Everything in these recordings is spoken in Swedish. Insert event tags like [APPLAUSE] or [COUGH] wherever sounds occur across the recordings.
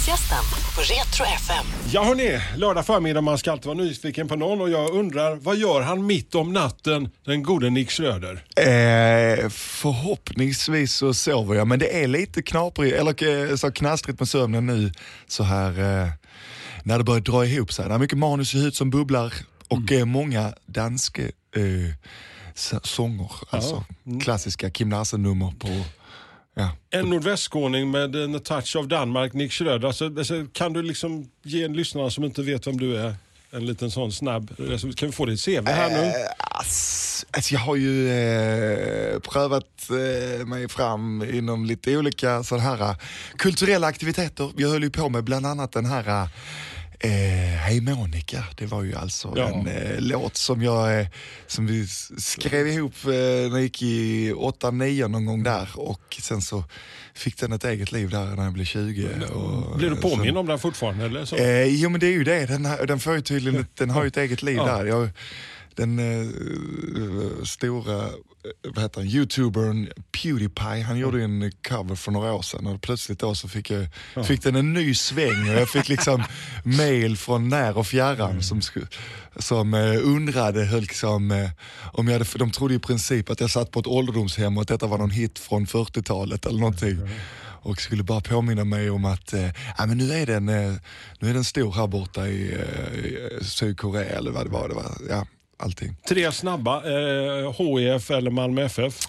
Fredagsgästen på Retro FM. Ja hörni, lördag förmiddag man ska alltid vara nyfiken på någon och jag undrar vad gör han mitt om natten, den gode Nick Schröder? Eh, förhoppningsvis så sover jag, men det är lite knaprigt, eller eh, så knastrigt med sömnen nu så här eh, när det börjar dra ihop sig. Det är mycket manus i huvudet som bubblar och eh, många danska eh, sånger, alltså klassiska Kim Larsen-nummer på Ja. En nordvästskåning med en touch av Danmark, Nick Schröder. Alltså, alltså, kan du liksom ge en lyssnare som inte vet vem du är en liten sån snabb, kan vi få ditt CV här nu? Eh, ass, alltså jag har ju eh, prövat eh, mig fram inom lite olika sådana här eh, kulturella aktiviteter. Jag höll ju på med bland annat den här eh, Hej Monica, det var ju alltså Ja. en eh, låt som jag eh, som vi skrev ihop eh, när jag gick i 8-9 någon gång där och sen så fick den ett eget liv där när jag blev 20. Och, Blir du eh, påminn om den fortfarande? Eller så? Eh, jo men det är ju det, den, den, får ju tydligen, [LAUGHS] den har ju ett eget liv Ja. där. Jag, den eh, stora eh, vad heter han, youtubern Pewdiepie, han gjorde en cover för några år sedan. Och plötsligt då så fick, jag, fick den en ny sväng. Och jag fick liksom [LAUGHS] mail från när och fjärran som, sku- som eh, undrade höll liksom, eh, om jag hade, för de trodde i princip att jag satt på ett ålderdomshem och att detta var någon hit från 40-talet eller någonting. Och skulle bara påminna mig om att eh, ja, men nu, är den, eh, nu är den stor här borta i, eh, i Sydkorea eller vad det var. Det var ja, allting. Tre snabba, eh, HIF eller Malmö FF.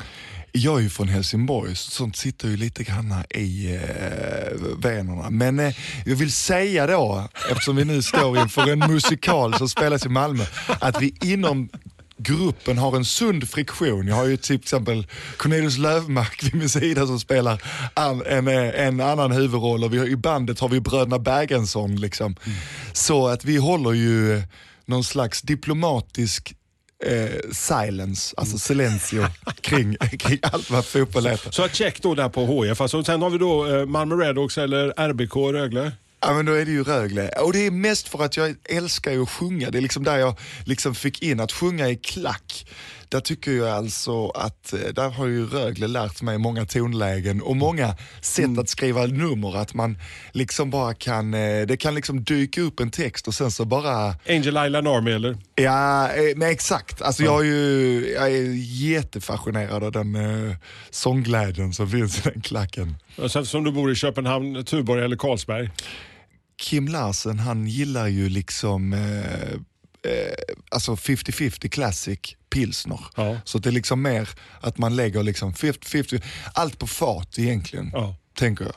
Jag är ju från Helsingborg, så sånt sitter ju lite grann i eh, venerna. Men eh, jag vill säga då, eftersom vi nu står inför en musikal som spelas i Malmö, att vi inom gruppen har en sund friktion. Jag har ju till exempel Cornelius Lövmark vid min sida som spelar an, en, eh, en annan huvudroll och vi har, i bandet har vi bröderna Bergensson. Liksom. Så att vi håller ju någon slags diplomatisk eh, silence, alltså silencio kring, [LAUGHS] kring allt vad fotboll heter. Så check då där på HIF. Alltså, sen har vi då eh, Malmö Redhawks eller RBK Rögle. Ja men då är det ju Rögle. Och det är mest för att jag älskar ju att sjunga. Det är liksom där jag liksom fick in att sjunga i klack. Där tycker jag alltså att, eh, där har ju Rögle lärt mig många tonlägen och många sätt att skriva nummer. Att man liksom bara kan, eh, det kan liksom dyka upp en text och sen så bara Angel Island Army eller? Ja, eh, men exakt. Alltså jag, är ju, jag är jättefascinerad av den eh, sångglädjen som finns i den klacken. Och sen som du bor i Köpenhamn, Tuborg eller Carlsberg. Kim Larsen han gillar ju liksom eh, eh, alltså 50-50 classic pilsner. Ja. Så det är liksom mer att man lägger liksom 50-50, allt på fat egentligen, Ja. tänker jag.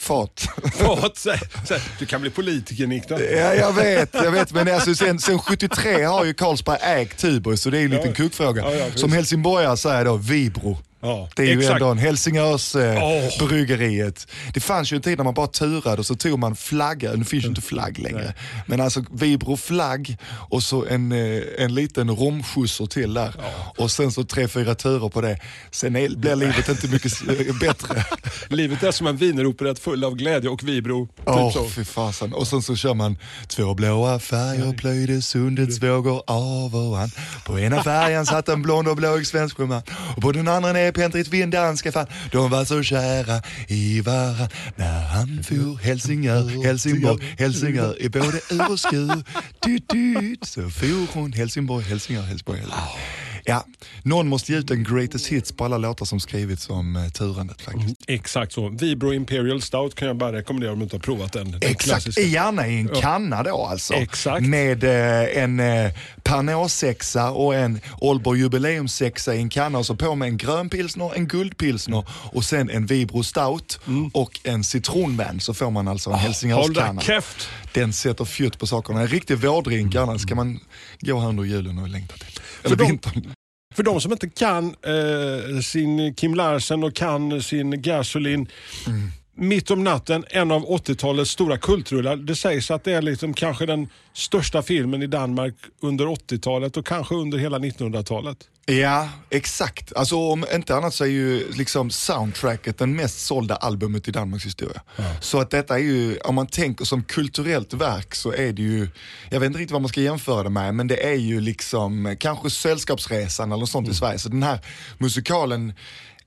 Fat. Fat, så, [LAUGHS] så, du kan bli politiker då. Ja, jag vet, jag vet men alltså, sen, sen 73 har ju Carlsberg ägt Tuborg så det är ju en liten Ja. kuggfråga. Ja, ja. Som helsingborgare säger då Vibro. Ja, Det är ju exakt. ändå en Helsingörs eh, Åh. bryggeriet. Det fanns ju en tid när man bara turade och så tog man flagga, nu finns ju inte flagg längre. Men alltså Vibro flagg och så en, eh, en liten romskjutsor till där. Och sen så tre, fyra turer på det. Sen är, blir livet inte mycket eh, bättre. [LAUGHS] Livet är som en wieneroperett full av glädje och vibro. Typ Åh så. fy fasen. Och sen så kör man två blåa färger plöjde sundets vågor av och an. På ena färjan satt en blond och blåig svensk sjöman och på den andra nedpentrit vid en fan. De var så kära i varann när han for Helsingör, Helsingborg, Helsingör i både ur och skur. Så for hon Helsingborg, Helsingör, Helsingborg. Helsingör. Ja, någon måste ge ut en greatest hits på alla låtar som skrivits om eh, turandet faktiskt. Exakt så. Vibro Imperial Stout kan jag bara rekommendera om du inte har provat den. den Exakt, klassiska. gärna i en kanna då alltså. Exakt. Med eh, en eh, Pernod-sexa och en Ålborg jubileumssexa i en kanna och så på med en grön pilsner, en guldpilsner och sen en Vibro Stout och en citronvän så får man alltså en Håll Helsingörskanna. där käft! Den sätter fjutt på sakerna. En riktig vårdrink annars ska man gå här under julen och längta till. Eller vintern. För de som inte kan eh, sin Kim Larsen och kan sin Gasolin. Mm. Mitt om natten, en av 80-talets stora kultrullar. Det sägs att det är liksom kanske den största filmen i Danmark under 80-talet och kanske under hela 1900-talet. Ja, exakt. Alltså om inte annat så är ju liksom soundtracket den mest sålda albumet i Danmarks historia. Så att detta är ju, om man tänker som kulturellt verk så är det ju, jag vet inte riktigt vad man ska jämföra det med, men det är ju liksom kanske Sällskapsresan eller något sånt i Sverige. Så den här musikalen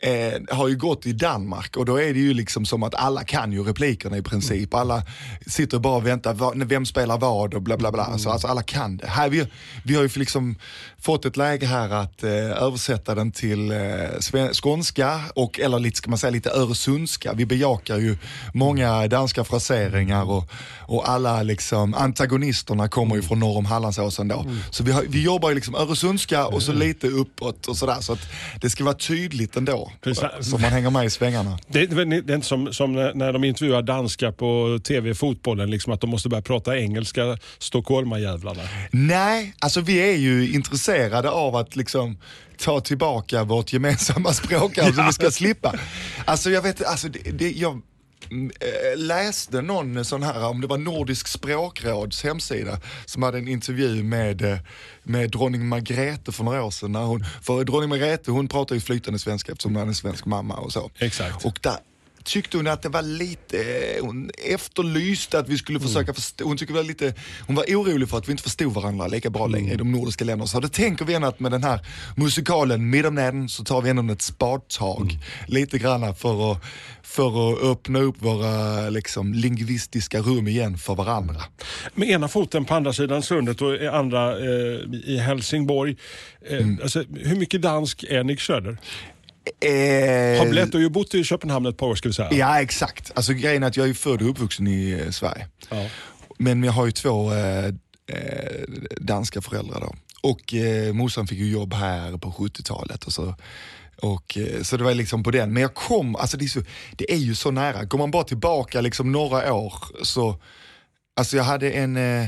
eh, har ju gått i Danmark och då är det ju liksom som att alla kan ju replikerna i princip. Alla sitter bara och väntar, vem spelar vad och bla bla bla. Så, alltså alla kan det. Här, vi, vi har ju liksom fått ett läge här att eh, översätta den till eh, skånska och eller lite, ska man säga lite öresundska. Vi bejakar ju många danska fraseringar och, och alla liksom antagonisterna kommer ju från norr om Hallandsåsen då. Så vi, har, vi jobbar ju liksom öresundska och så lite uppåt och sådär så att det ska vara tydligt ändå. Precis. Så man hänger med i svängarna. Det, är- det är inte som, som när de intervjuar danskar på tv fotbollen, liksom att de måste börja prata engelska, stockholmarjävlarna. Nej, alltså vi är ju intresserade av att liksom ta tillbaka vårt gemensamma språk, alltså vi ska slippa. Alltså jag vet, alltså det, det, jag läste någon sån här, om det var Nordisk språkråds hemsida, som hade en intervju med, eh, med dronning Margrethe för några år sedan. När hon, för dronning Margrethe hon pratar ju flytande svenska eftersom hon är en svensk mamma och så. Exakt. Och där tyckte hon att det var lite, hon efterlyste att vi skulle försöka förstå, hon tyckte det var lite, hon var orolig för att vi inte förstod varandra lika bra längre i de nordiska länderna. Så då tänker vi ändå att med den här musikalen Mitt om natten så tar vi ändå ett spadtag lite grann för att, för att öppna upp våra liksom, lingvistiska rum igen för varandra. Med ena foten på andra sidan sundet och andra eh, i Helsingborg. Eh, Mm. alltså, hur mycket dansk är Nick Söder? Eh, Har blivit och ju bott i Köpenhamn ett par år ska vi säga. Ja exakt, alltså grejen är att jag är född och uppvuxen i eh, Sverige. Ja. Men jag har ju två eh, eh, danska föräldrar då. Och eh, morsan fick ju jobb här på 70-talet och så. Och, eh, så det var liksom på den. Men jag kom, alltså det är, så, det är ju så nära. Går man bara tillbaka liksom några år så, alltså jag hade en, eh,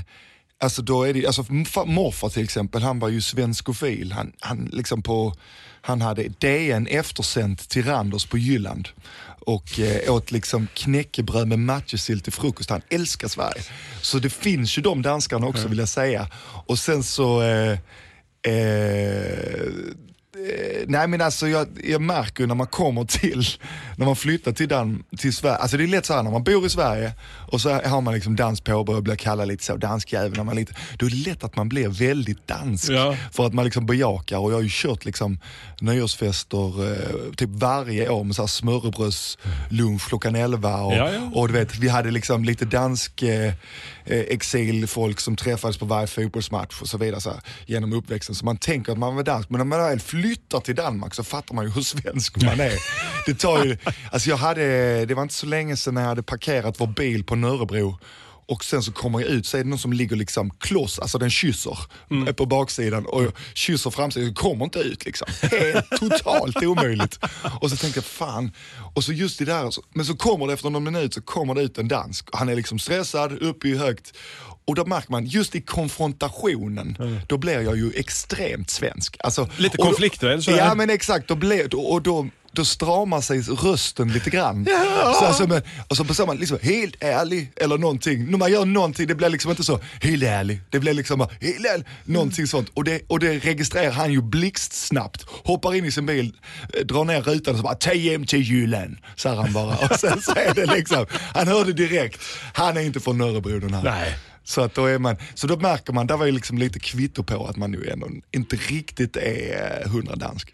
alltså då är det, alltså morfar till exempel, han var ju svenskofil. Han, han liksom på, han hade DN eftersänt till Randers på Jylland och eh, åt liksom knäckebröd med matjessill till frukost. Han älskar Sverige. Så det finns ju de danskarna också vill jag säga. Och sen så eh, Eh, nej men alltså jag, jag märker ju när man kommer till, när man flyttar till, Dan, till Sverige, alltså det är lätt så här när man bor i Sverige och så har man liksom dans påbrå och blir kallad lite så danskjävel när man är lite, då är det lätt att man blir väldigt dansk. Ja. För att man liksom bejakar och jag har ju kört liksom nyårsfester eh, typ varje år med så här smörrebrödslunch klockan 11 och, Ja, ja. och du vet vi hade liksom lite dansk eh, eh, exilfolk som träffades på varje fotbollsmatch och så vidare så här, genom uppväxten. Så man tänker att man var dansk, men när man väl flyttar till Danmark så fattar man ju hur svensk man är. Det tar ju, [LAUGHS] alltså jag hade, det var inte så länge sedan när jag hade parkerat vår bil på Nörrebro och sen så kommer jag ut så är det någon som ligger liksom kloss, alltså den kysser Mm. på baksidan och jag kysser framsidan, kommer inte ut liksom. Helt totalt omöjligt. Och så tänkte jag fan, och så just det där, men så kommer det efter någon minut så kommer det ut en dansk. Han är liksom stressad, uppe i högt. Och då märker man, just i konfrontationen, då blir jag ju extremt svensk. Alltså, Lite konflikträdd, Ja men exakt, då blir, och då, då stramar sig rösten lite grann. Så alltså, men, och så på samma, liksom, helt ärlig eller någonting. När man gör någonting, det blir liksom inte så, helt ärlig. Det blir liksom helt ärlig, någonting sånt. Och det, och det registrerar han ju blixtsnabbt. Hoppar in i sin bil, eh, drar ner rutan och så bara, hem till Jylland. Säger han bara. Och sen så är det liksom, han hörde direkt, han är inte från Örebro den här. Nej. Så, att då är man, så då märker man, där var ju liksom lite kvitto på att man nu ändå inte riktigt är eh, hundra dansk.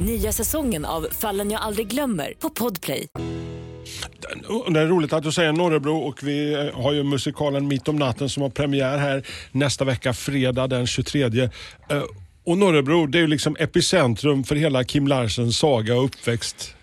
Nya säsongen av Fallen jag aldrig glömmer på Podplay. Det är roligt att du säger Norrebro och vi eh, har ju musikalen Mitt om natten som har premiär här nästa vecka, fredag den 23. Eh, och Norrebro, det är ju liksom epicentrum för hela Kim Larsens saga och uppväxt.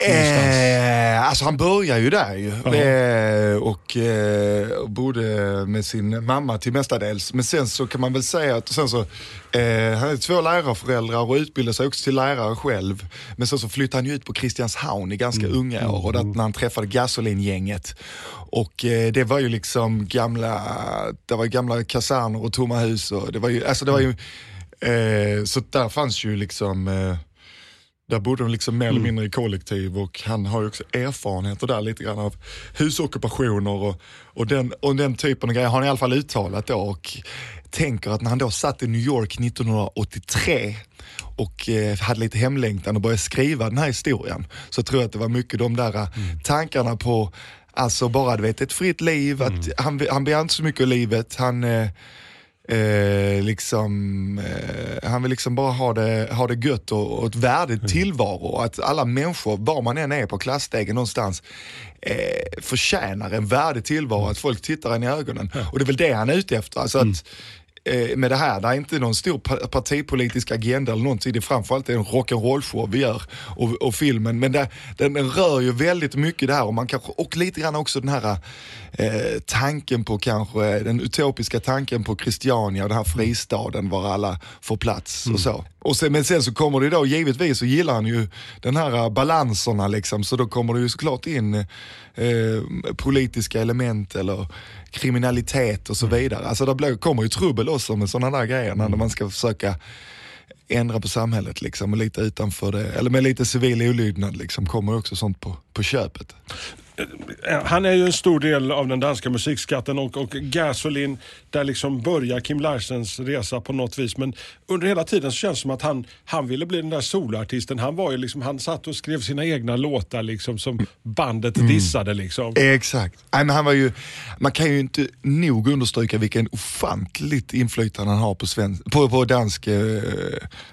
Eh, alltså han börjar ju där ju. Eh, och eh, bodde med sin mamma till mestadels. Men sen så kan man väl säga att sen så, eh, han är två lärarföräldrar och utbildade sig också till lärare själv. Men sen så flyttade han ju ut på Kristianshavn i ganska unga år och där, när han träffade Gasolin-gänget. Och eh, det var ju liksom gamla, det var gamla kaserner och tomma hus och det var ju, alltså det var ju, eh, så där fanns ju liksom eh, Där bodde de liksom mer eller mindre i kollektiv och han har ju också erfarenheter där lite grann av husockupationer och, och, den, och den typen av grejer har han i alla fall uttalat då. Och tänker att när han då satt i New York 1983 och eh, hade lite hemlängtan och började skriva den här historien så tror jag att det var mycket de där eh, tankarna på Alltså bara du vet ett fritt liv, att han, han begär inte så mycket av livet. Han, eh, Eh, liksom, eh, han vill liksom bara ha det, ha det gött och, och ett värdigt tillvaro. Att alla människor, var man än är på klassstegen någonstans, eh, förtjänar en värdig tillvaro. Att folk tittar en i ögonen. Och det är väl det han är ute efter. Alltså att, eh, med det här, det är inte någon stor pa- partipolitisk agenda eller någonting. Det är framförallt en rock'n'roll-show vi gör och, och filmen. Men det, den, rör ju väldigt mycket det här och, man kanske, och lite grann också den här eh, tanken på kanske, den utopiska tanken på Christiania, den här fristaden var alla får plats och så. Och sen, men sen så kommer det då, givetvis så gillar han ju den här eh, balanserna liksom, så då kommer det ju såklart in eh, politiska element eller kriminalitet och så vidare. Alltså det blir, kommer ju trubbel också med sådana där grejer när man ska försöka ändra på samhället liksom och lite utanför det, eller med lite civil olydnad liksom kommer också sånt på, på köpet. Han är ju en stor del av den danska musikskatten och, och Gasolin, där liksom börjar Kim Larsens resa på något vis. Men under hela tiden så känns det som att han, han ville bli den där soloartisten. Han var ju liksom, han satt och skrev sina egna låtar liksom som bandet dissade liksom. Exakt. Nej, men han var ju, man kan ju inte nog understryka vilken ofantligt inflytande han har på, svensk, på, på dansk eh,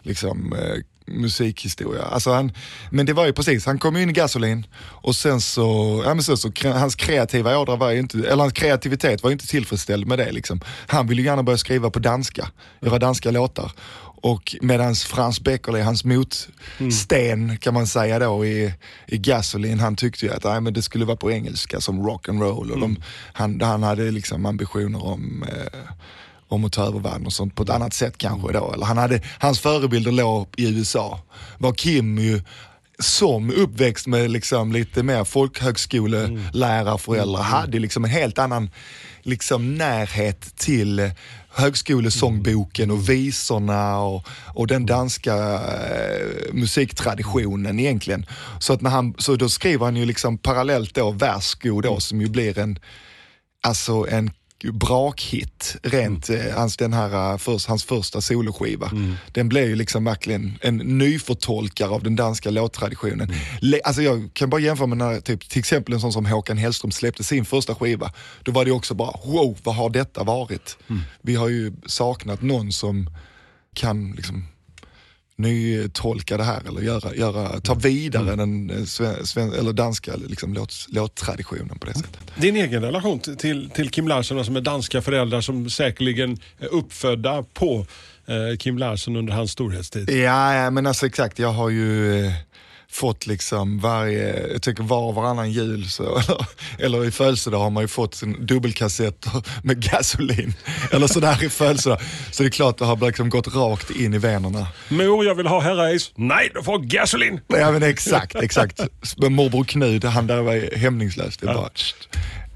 liksom, eh, musikhistoria. Alltså han, men det var ju precis, han kom in i Gasolin och sen så, ja men sen så hans kreativa ådra var ju inte, eller hans kreativitet var ju inte tillfredsställd med det liksom. Han ville ju gärna börja skriva på danska, göra danska låtar. Och medans Frans Beckerle, hans motsten kan man säga då i, i Gasolin, han tyckte ju att nej, men det skulle vara på engelska som rock and roll och de, han, han hade liksom ambitioner om eh, om att ta över världen och sånt på ett annat sätt kanske då. Eller han hade, hans förebilder låg i USA. Var Kim ju som uppväxt med liksom lite mer folkhögskolelärarföräldrar hade liksom en helt annan liksom närhet till högskolesångboken och visorna och, och den danska eh, musiktraditionen egentligen. Så, att när han, så då skriver han ju liksom parallellt då Värsgo då som ju blir en, alltså en brakhit, rent eh, hans, den här, eh, först, hans första soloskiva. Den blev ju liksom verkligen en nyförtolkare av den danska låttraditionen. Le, alltså jag kan bara jämföra med när, typ, till exempel en sån som Håkan Hellström släppte sin första skiva. Då var det också bara, wow, vad har detta varit? Vi har ju saknat någon som kan liksom nytolka det här eller göra, göra, ta vidare den eh, sven, eller danska liksom, låt, låttraditionen på det sättet. Din egen relation till- till, Kim Larsen, som är danska föräldrar som säkerligen är uppfödda på eh, Kim Larsen under hans storhetstid. Ja, ja, men alltså exakt. Jag har ju eh, fått liksom varje, jag tycker var och varannan jul så, [LAUGHS] eller, eller i födelsedag har man ju fått en dubbelkassett [LAUGHS] med gasolin. Eller sådär i födelsedag. Så det är klart det har liksom gått rakt in i venerna. Mor, jag vill ha Herreys. Nej, du får gasolin! Ja men exakt, exakt. Men morbror Knud, han där var hämningslös. Det är bara,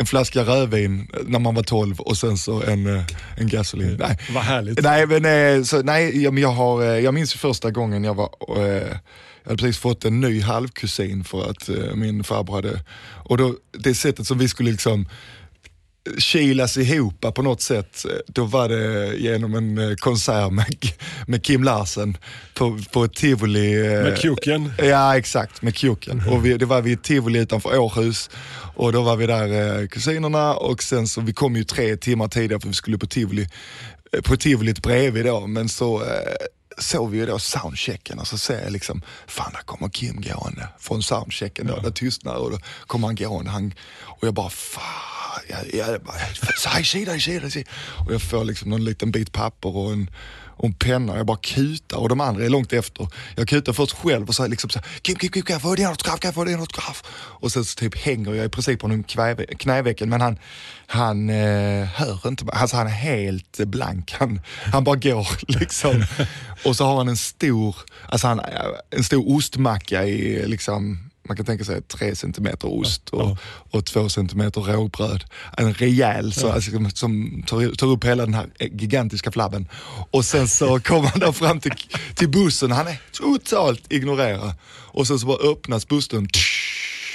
en flaska rödvin när man var 12 och sen så en, eh, en gasolin. Nej. Vad härligt. Nej, men, eh, så, nej jag, har, eh, jag minns första gången jag var, jag hade precis fått en ny halvkusin för att min farbror hade, och då, det sättet som vi skulle liksom kilas ihop på något sätt, då var det genom en eh, konsert med, med Kim Larsen på, på ett tivoli. eh, Med kuken. Ja exakt, med kuken. Och vi, det var vid ett tivoli utanför Århus. Och då var vi där eh, kusinerna. Och sen så, vi kom ju tre timmar tidigare för vi skulle på tivoli, på tivolit bredvid då, men så såg vi ju då soundchecken och så ser jag liksom, fan där kommer Kim gående från soundchecken då, det tystnar och då kommer han gående. Han, och jag bara fan, jag, jag bara, hej sida, hej sida, hej sida. Och jag får liksom någon liten bit papper och en, och en penna, jag bara kutar och de andra är långt efter. Jag kutar först själv och så här liksom så här, Kim, Kim, Kim, kan jag få din autograf, kan jag få din autograf? Och sen så typ hänger jag i princip på en knävecken men han, han øh, eh, hör inte, alltså han är helt blank. Han, han bara går [LAUGHS] liksom. Och så har han en stor, alltså han, en stor ostmacka i øh, liksom man kan tänka sig tre centimeter ost och, och två centimeter rågbröd. En rejäl så, alltså, som- tar, tar upp hela den här gigantiska flabben. Och sen så [LAUGHS] kommer han då fram till, till bussen, han är totalt ignorerad. Och sen så bara öppnas bussen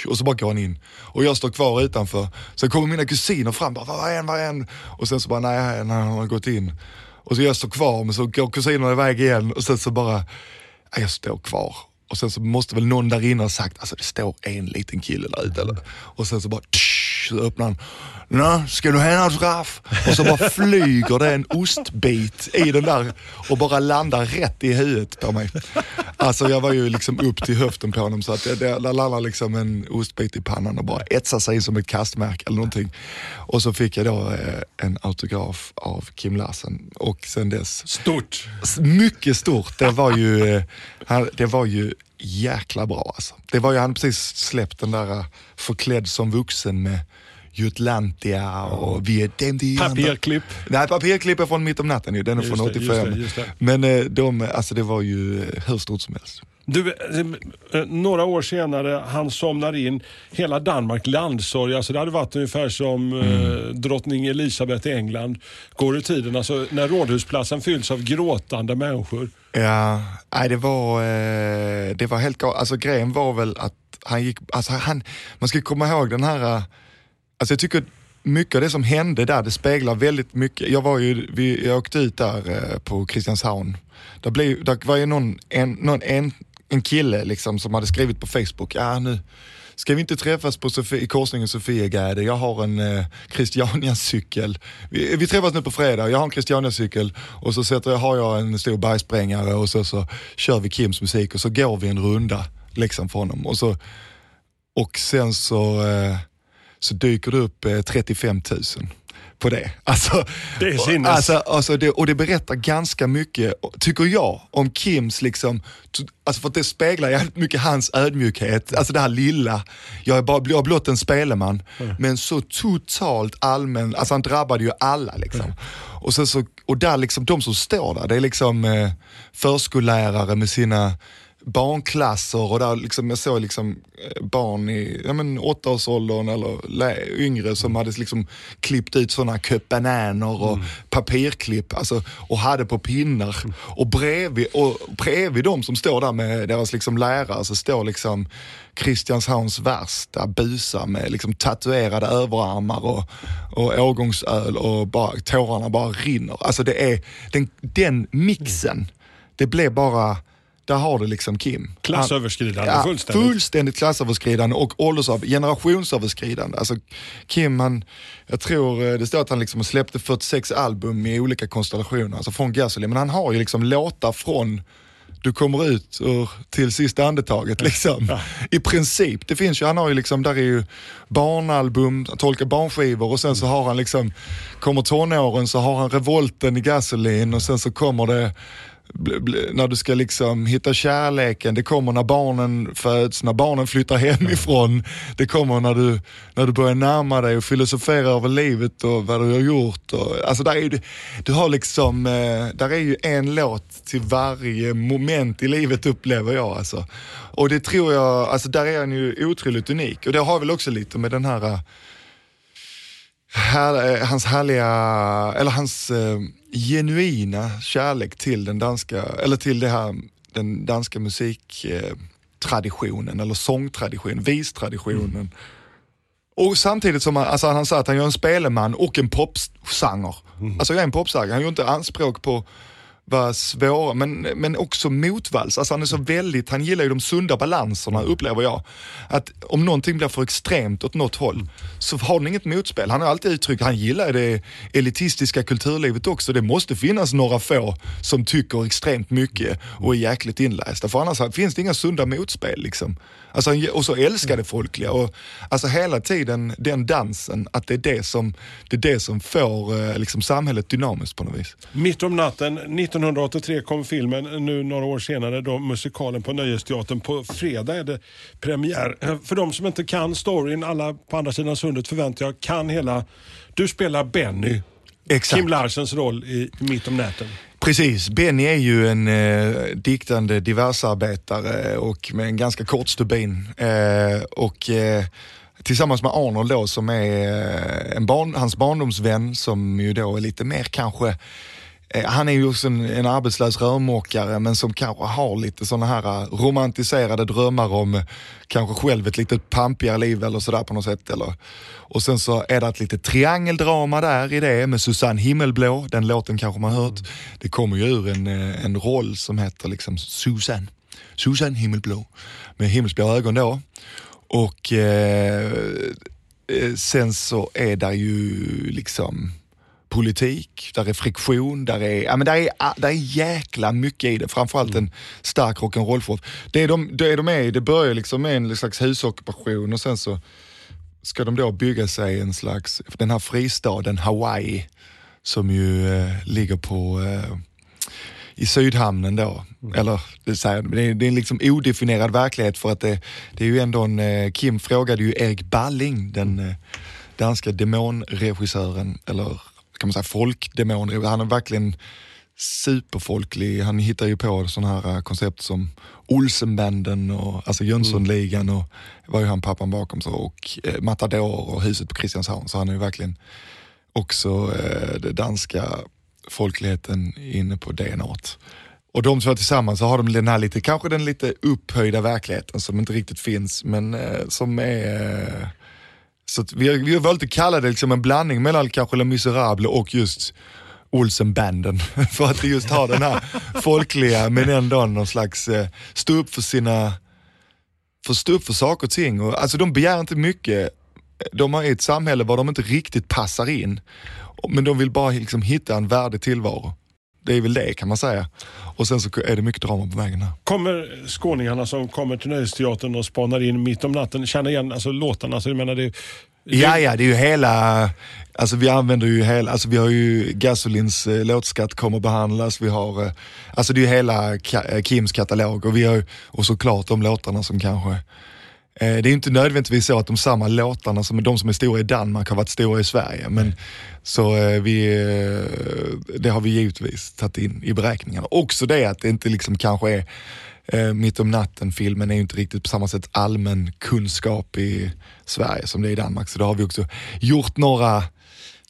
och så bara går han in. Och jag står kvar utanför. Sen kommer mina kusiner fram, bara, var är han, var är han? Och sen så bara, nej, nej, han har gått in. Och så jag står kvar, men så går kusinerna iväg igen och sen så bara, jag står kvar. Och sen så måste väl någon där inne ha sagt, alltså det står en liten kille där ute. Eller? Och sen så bara, tsch, så öppnar han. Nå, ska du ha en autograf? Och så bara flyger det en ostbit i den där och bara landar rätt i huvudet på mig. Alltså jag var ju liksom upp till höften på honom så att det, det, där landar liksom en ostbit i pannan och bara etsar sig in som ett kastmärke eller någonting. Och så fick jag då eh, en autograf av Kim Larsen och sen dess Stort. mycket stort. Det var ju, eh, han- det var ju jäkla bra alltså. Det var ju, han precis släppt den där eh, Förklädd som vuxen med Jutlantia och Vi är dem de andra. Papperklipp. Nej, papperklipp är från Mitt om natten ju. Den är Just från det, 85. just det, just det. Men eh, de, alltså det var ju eh, hur stort som helst. Du, eh, några år senare, han somnar in. Hela Danmark landssorg. Alltså det hade varit ungefär som Mm. eh, drottning Elisabeth i England. Går i tiden, alltså när Rådhusplatsen fylls av gråtande människor. Ja, nej det var, eh, det var helt galet. Alltså grejen var väl att han gick, alltså han, man ska komma ihåg den här, alltså jag tycker mycket av det som hände där, det speglar väldigt mycket. Jag var ju, vi, jag åkte ut där på Kristianshavn. Där, blev, där var ju någon, en, någon, en, en kille liksom som hade skrivit på Facebook, ja nu Ska vi inte träffas på Sofie, i korsningen Sofiegärde? Jag har en eh, Christiania-cykel. Vi, vi träffas nu på fredag, jag har en Christiania-cykel och så sätter jag, har jag en stor bergsprängare och så, så kör vi Kims musik och så går vi en runda liksom för honom. Och, så, och sen så, eh, så dyker det upp eh, 35 000 på det. [LAUGHS] Alltså, Det är sinnes. Alltså, alltså det, och det berättar ganska mycket, tycker jag, om Kims liksom, alltså för att det speglar jävligt mycket hans ödmjukhet. Alltså det här lilla, jag är bara jag är blott en speleman, men så totalt allmän, alltså han drabbade ju alla liksom. Och, så, så, och där liksom, de som står där, det är liksom eh, förskollärare med sina barnklasser och där liksom, jag såg liksom eh, barn i ja, men, åttaårsåldern eller yngre som hade liksom klippt ut sådana köttbananer och papperklipp alltså, och hade på pinnar. Och bredvid, och bredvid de som står där med deras liksom lärare så står liksom Kristianshavns värsta busar med liksom tatuerade överarmar och, och årgångsöl och bara, tårarna bara rinner. Alltså det är den, den mixen, det blev bara där har du liksom Kim. Klassöverskridande, Han- fullständigt. Fullständigt klassöverskridande och åldersöver, generationsöverskridande. Alltså Kim, han, jag tror eh, det står att han liksom släppte 46 album i olika konstellationer, alltså från Gasoline. Men han har ju liksom låtar från du kommer ut ur, till sista andetaget liksom. I princip. Det finns ju, han har ju liksom, där är ju barnalbum, tolkar barnskivor och sen så har han liksom, kommer tonåren så har han revolten i Gasoline och sen så kommer det när du ska liksom hitta kärleken, det kommer när barnen föds, när barnen flyttar hemifrån, det kommer när du, när du börjar närma dig och filosofera över livet och vad du har gjort. Och, alltså där är ju, du har liksom, eh, där är ju en låt till varje moment i livet upplever jag alltså. Och det tror jag, alltså där är han ju otroligt unik och det har väl också lite med den här här, eh, hans härliga, eller hans eh, genuina kärlek till den danska, eller till det här, den danska musiktraditionen, eh, traditionen, eller sångtraditionen, vistraditionen. Och samtidigt som han, alltså han sa att han gör en speleman och en popsanger. Alltså jag är en popsanger, han gör inte anspråk på var svåra, men, men också motvalls. Alltså han är så väldigt, han gillar ju de sunda balanserna upplever jag. Att om någonting blir för extremt åt något håll så har han inget motspel. Han har alltid uttryckt, han gillar det elitistiska kulturlivet också. Det måste finnas några få som tycker extremt mycket och är jäkligt inlästa. För annars finns det inga sunda motspel liksom. Alltså, och så älskar det folkliga. Och, alltså hela tiden den dansen, att det är det som, det är det som får eh, liksom, samhället dynamiskt på något vis. Mitt om natten 1983 kom filmen, nu några år senare då musikalen på Nöjesteatern. På fredag är det premiär. Eh, För de som inte kan storyn, alla på andra sidan sundet förväntar jag kan hela. Du spelar Benny, Exakt. Kim Larsens roll i Mitt om natten. Precis, Benny är ju en eh, diktande diversarbetare och med en ganska kort stubin. Eh, och eh, tillsammans med Arnold då som är eh, en barn, hans barndomsvän som ju då är lite mer kanske Eh, han är ju också en, en arbetslös rörmokare men som kanske har lite sådana här eh, romantiserade drömmar om eh, kanske själv ett lite pampigare liv eller sådär på något sätt. Eller. Och sen så är det ett litet triangeldrama där i det med Susanne Himmelblå, den låten kanske man har hört. Det kommer ju ur en, en roll som heter liksom Susanne. Susanne Himmelblå med himmelsblå ögon då. Och eh, eh, sen så är där ju liksom politik, där är friktion, där är, ja, men där är, ah, där är jäkla mycket i det. Framförallt en stark rock'n'roll Det de, det de är det börjar liksom med en slags husockupation och sen så ska de då bygga sig en slags, den här fristaden Hawaii som ju eh, ligger på eh, i Sydhamnen då. Eller det, säger, det, är, det är en liksom odefinierad verklighet för att det, det är ju ändå en, eh, Kim frågade ju Erik Balling, den eh, danska demonregissören, eller kan man säga folkdemon, han är verkligen superfolklig. Han hittar ju på sådana här eh, koncept som Olsenbanden och alltså Jönssonligan och var ju han pappan bakom så och eh, Matador och Huset på Christianshavn. Så han är ju verkligen också eh, det danska folkligheten inne på DNA. Och de två tillsammans så har de den här lite, kanske den lite upphöjda verkligheten som inte riktigt finns men eh, som är eh, så vi, har, vi har valt att kalla det liksom en blandning mellan kanske La Miserable och just Olsenbanden. [LAUGHS] för att det just har den här [LAUGHS] folkliga men ändå någon slags, eh, stå upp för sina, för stå upp för saker och ting. Och, alltså de begär inte mycket. De har ett samhälle var de inte riktigt passar in. Men de vill bara liksom hitta en värdig tillvaro. Det är väl det kan man säga. Och sen så är det mycket drama på vägen här. Kommer skåningarna som kommer till Nöjesteatern och spanar in mitt om natten känna igen alltså, låtarna? Så jag menar, det, Ja, ja, det är ju hela, alltså vi använder ju hela, alltså vi har ju Gasolins eh, låtskatt kommer behandlas, vi har, eh, alltså det är ju hela eh, Kims katalog och vi har och såklart de låtarna som kanske Eh, det är inte nödvändigtvis så att de samma låtarna som de som är stora i Danmark har varit stora i Sverige. Men, så eh, vi, eh, det har vi givetvis tagit in i beräkningarna. Också det att det inte liksom kanske är Mitt om natten-filmen är ju inte riktigt på samma sätt allmän kunskap i Sverige som det är i Danmark. Så då har vi också gjort några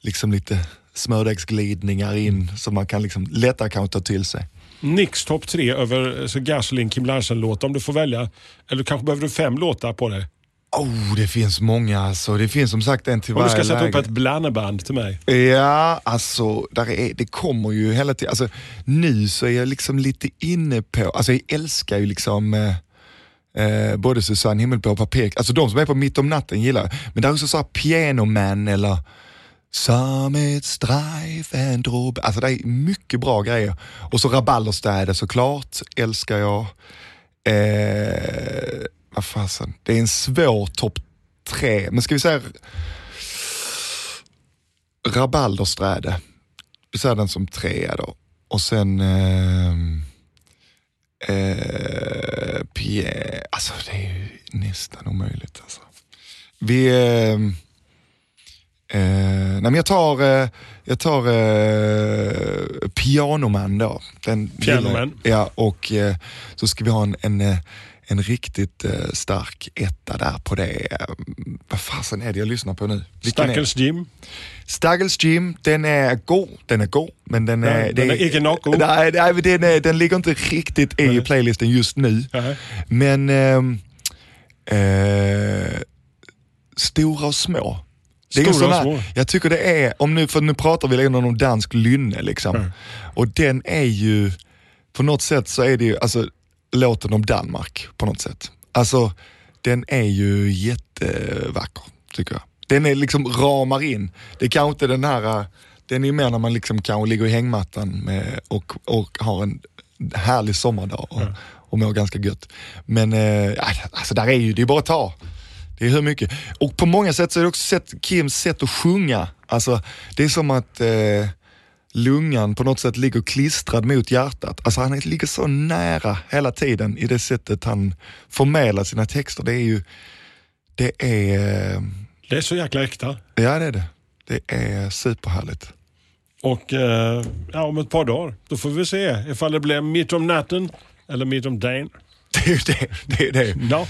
liksom lite smördegsglidningar in som man kan liksom lättare kanske ta till sig. Nix topp tre över så Gasoline Kim Larsen-låt om du får välja. Eller kanske behöver du fem låtar på det? Oh, det finns många alltså. Det finns som sagt en till Om du varje ska sätta läge. upp ett blandeband till mig. Ja, alltså där är, det kommer ju hela tiden. Alltså, nu så är jag liksom lite inne på, alltså jag älskar ju liksom eh, eh, både Susanne Himmelblå och Papek, alltså de som är på Mitt om natten gillar jag. Men där är också så här Piano Man eller som ett Rob. Alltså det är mycket bra grejer. Och så Rabalderstäder såklart, älskar jag. Eh, vad fasen, det är en svår topp tre, men ska vi säga Rabaldersträde. Vi säger den som trea då. Och sen eh, eh, Pierre, alltså det är ju nästan omöjligt alltså. Vi, Eh, eh, nej men jag tar, eh, jag tar eh, Pianoman då. Den Pianoman. Ja, och eh, så ska vi ha en, en, eh, en riktigt eh, stark etta där på det. Vad fasen är det jag lyssnar på nu? Är? Stackels Jim. Staggles Gym, den är god, den är god, men den är... Nej, den är icke nog god. Nej, nej den, är, den ligger inte riktigt i playlisten just nu. Nej. Men ehm, eh, stora och små. Det är Stora jag tycker det är, om nu, för nu pratar vi ändå om dansk lynne liksom. Mm. Och den är ju, på något sätt så är det ju, alltså låten om Danmark på något sätt. Alltså den är ju jättevacker tycker jag. Den är liksom ramar in. Det är kanske inte den här, den är ju mer när man liksom kanske ligger i hängmattan med, och, och har en härlig sommardag och, och mår ganska gött. Men eh, alltså där är ju, det är bara att ta. Det är hur mycket. Och på många sätt så är det också sätt, Kims sätt att sjunga. Alltså, det är som att eh, lungan på något sätt ligger klistrad mot hjärtat. Alltså han ligger så nära hela tiden i det sättet han förmedlar sina texter. Det är ju, det är, eh, Det är så jäkla äkta. ja det är det. Det är superhärligt. Och eh, ja, om ett par dagar, då får vi se ifall det blir mitt om natten eller mitt om dagen. [LAUGHS] Det är ju det. det, är det. Ja.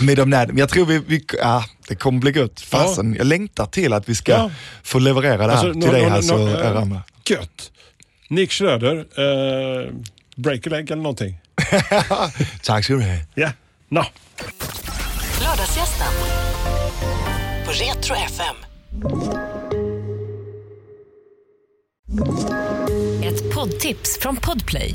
Med de där, jag tror vi, vi ja, det kommer bli gött. Fasen, jag längtar till att vi ska Ja. få leverera det här Alltså, till nå- dig nå- nå- och eh, er andra. Gött. Nick Schröder, eh, break a leg eller någonting. [LAUGHS] Tack ska du ha. Ja, no. Lördagsgästen på Retro FM. Ett poddtips från Podplay.